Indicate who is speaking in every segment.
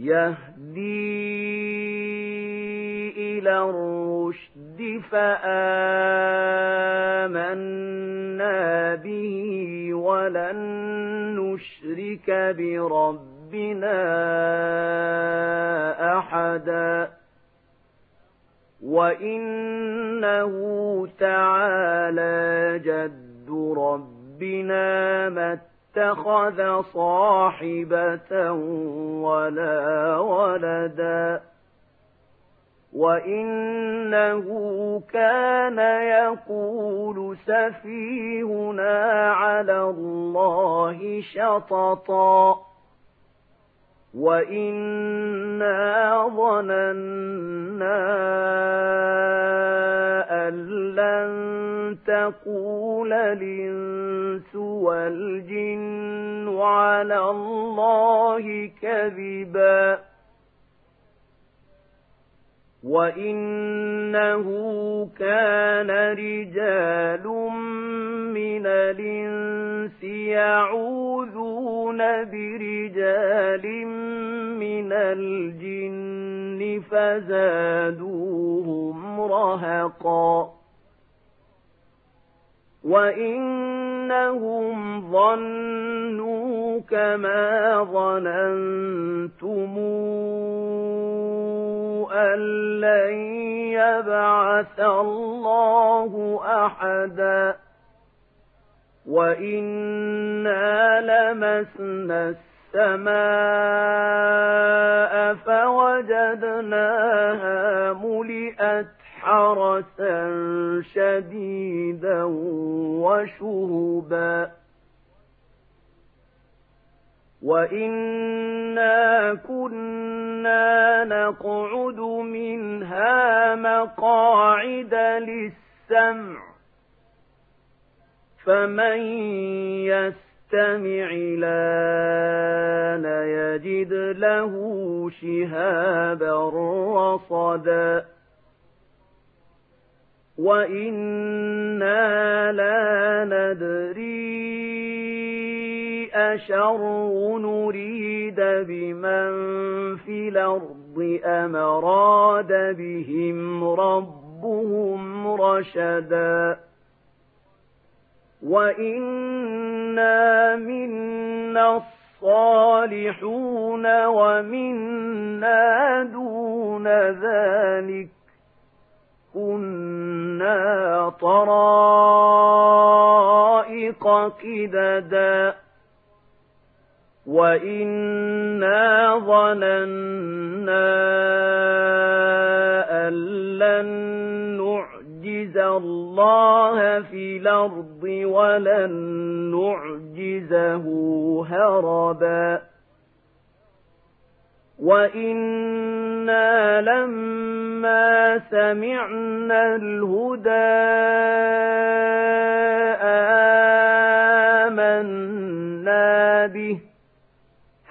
Speaker 1: يهدي إلى الرشد فآمنا به ولن نشرك بربنا أحدا وإنه تعالى جد ربنا مت اتخذ صاحبة ولا ولدا وإنه كان يقول سفيهنا على الله شططا وإنا ظننا تقول الإنس والجن على الله كذبا وإنه كان رجال من الإنس يعوذون برجال من الجن فزادوهم رهقا وإنهم ظنوا كما ظننتم أن لن يبعث الله أحدا وإنا لمسنا السماء فوجدناها ملئت حرسا شديدا وشهبا. وإنا كنا نقعد منها مقاعد للسمع. فمن يستمع لأن يجد له شهابا رصدا. وإنا لا ندري أشر نريد بمن في الأرض أم راد بهم ربهم رشدا وإنا منا الصالحون ومنا دون ذلك كنا طرائق قددا وإنا ظننا أن لن نعجز الله في الأرض ولن نعجزه هربا وإنا لما سمعنا الهدى آمنا به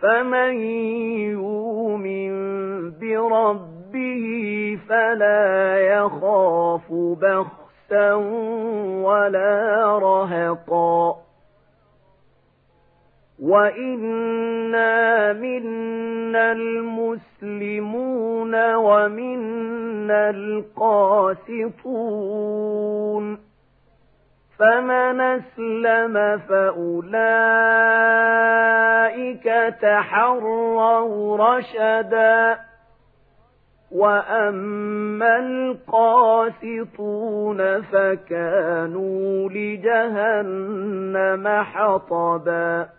Speaker 1: فمن يؤمن بربه فلا يخاف بخسا ولا رهقا وإنا منا المسلمون ومنا القاسطون فمن أسلم فأولئك تحروا رشدا وأما القاسطون فكانوا لجهنم حطبا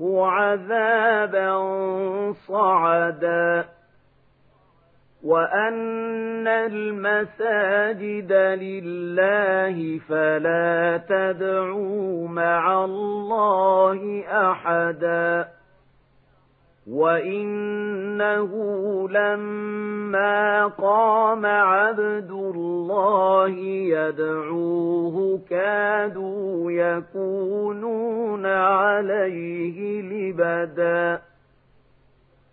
Speaker 1: عذابا صعدا وأن المساجد لله فلا تدعوا مع الله أحدا وإنه لما قام عبد الله يدعوه كادوا يكونون عليه لبداً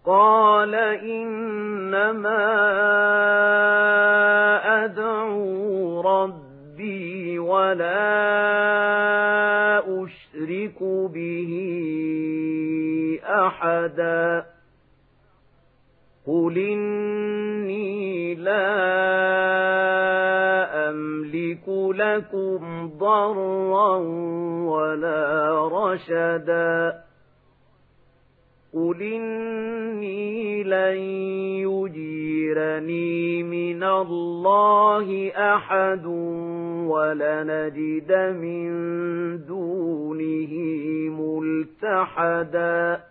Speaker 1: قال إنما أدعو ربي ولا أحدا. قل إني لا أملك لكم ضرا ولا رشدا. قل إني لن يجيرني من الله أحد ولنجد من دونه ملتحدا.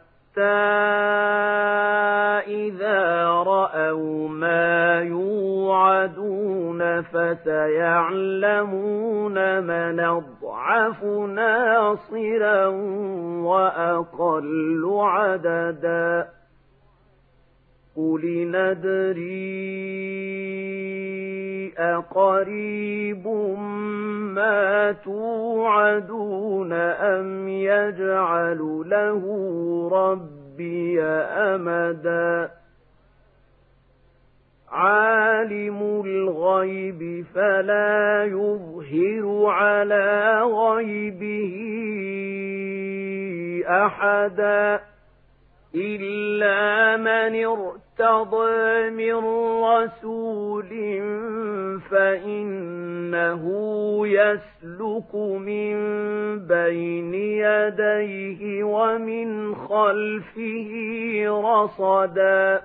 Speaker 1: إذا رأوا ما يوعدون فسيعلمون من أضعف ناصرا وأقل عددا قل ندري أقريب ما توعدون أم يجعل له ربي أمدا عالم الغيب فلا يظهر على غيبه أحدا إلا من ارتضى من رسول فإنه يسلك من بين يديه ومن خلفه رصدا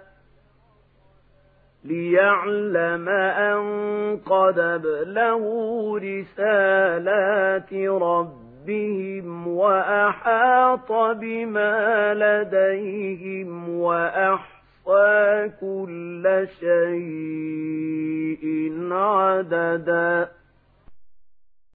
Speaker 1: ليعلم أن قد ابلغوا رسالات ربهم وأحاط بما لديهم وأحصى كل شيء عددا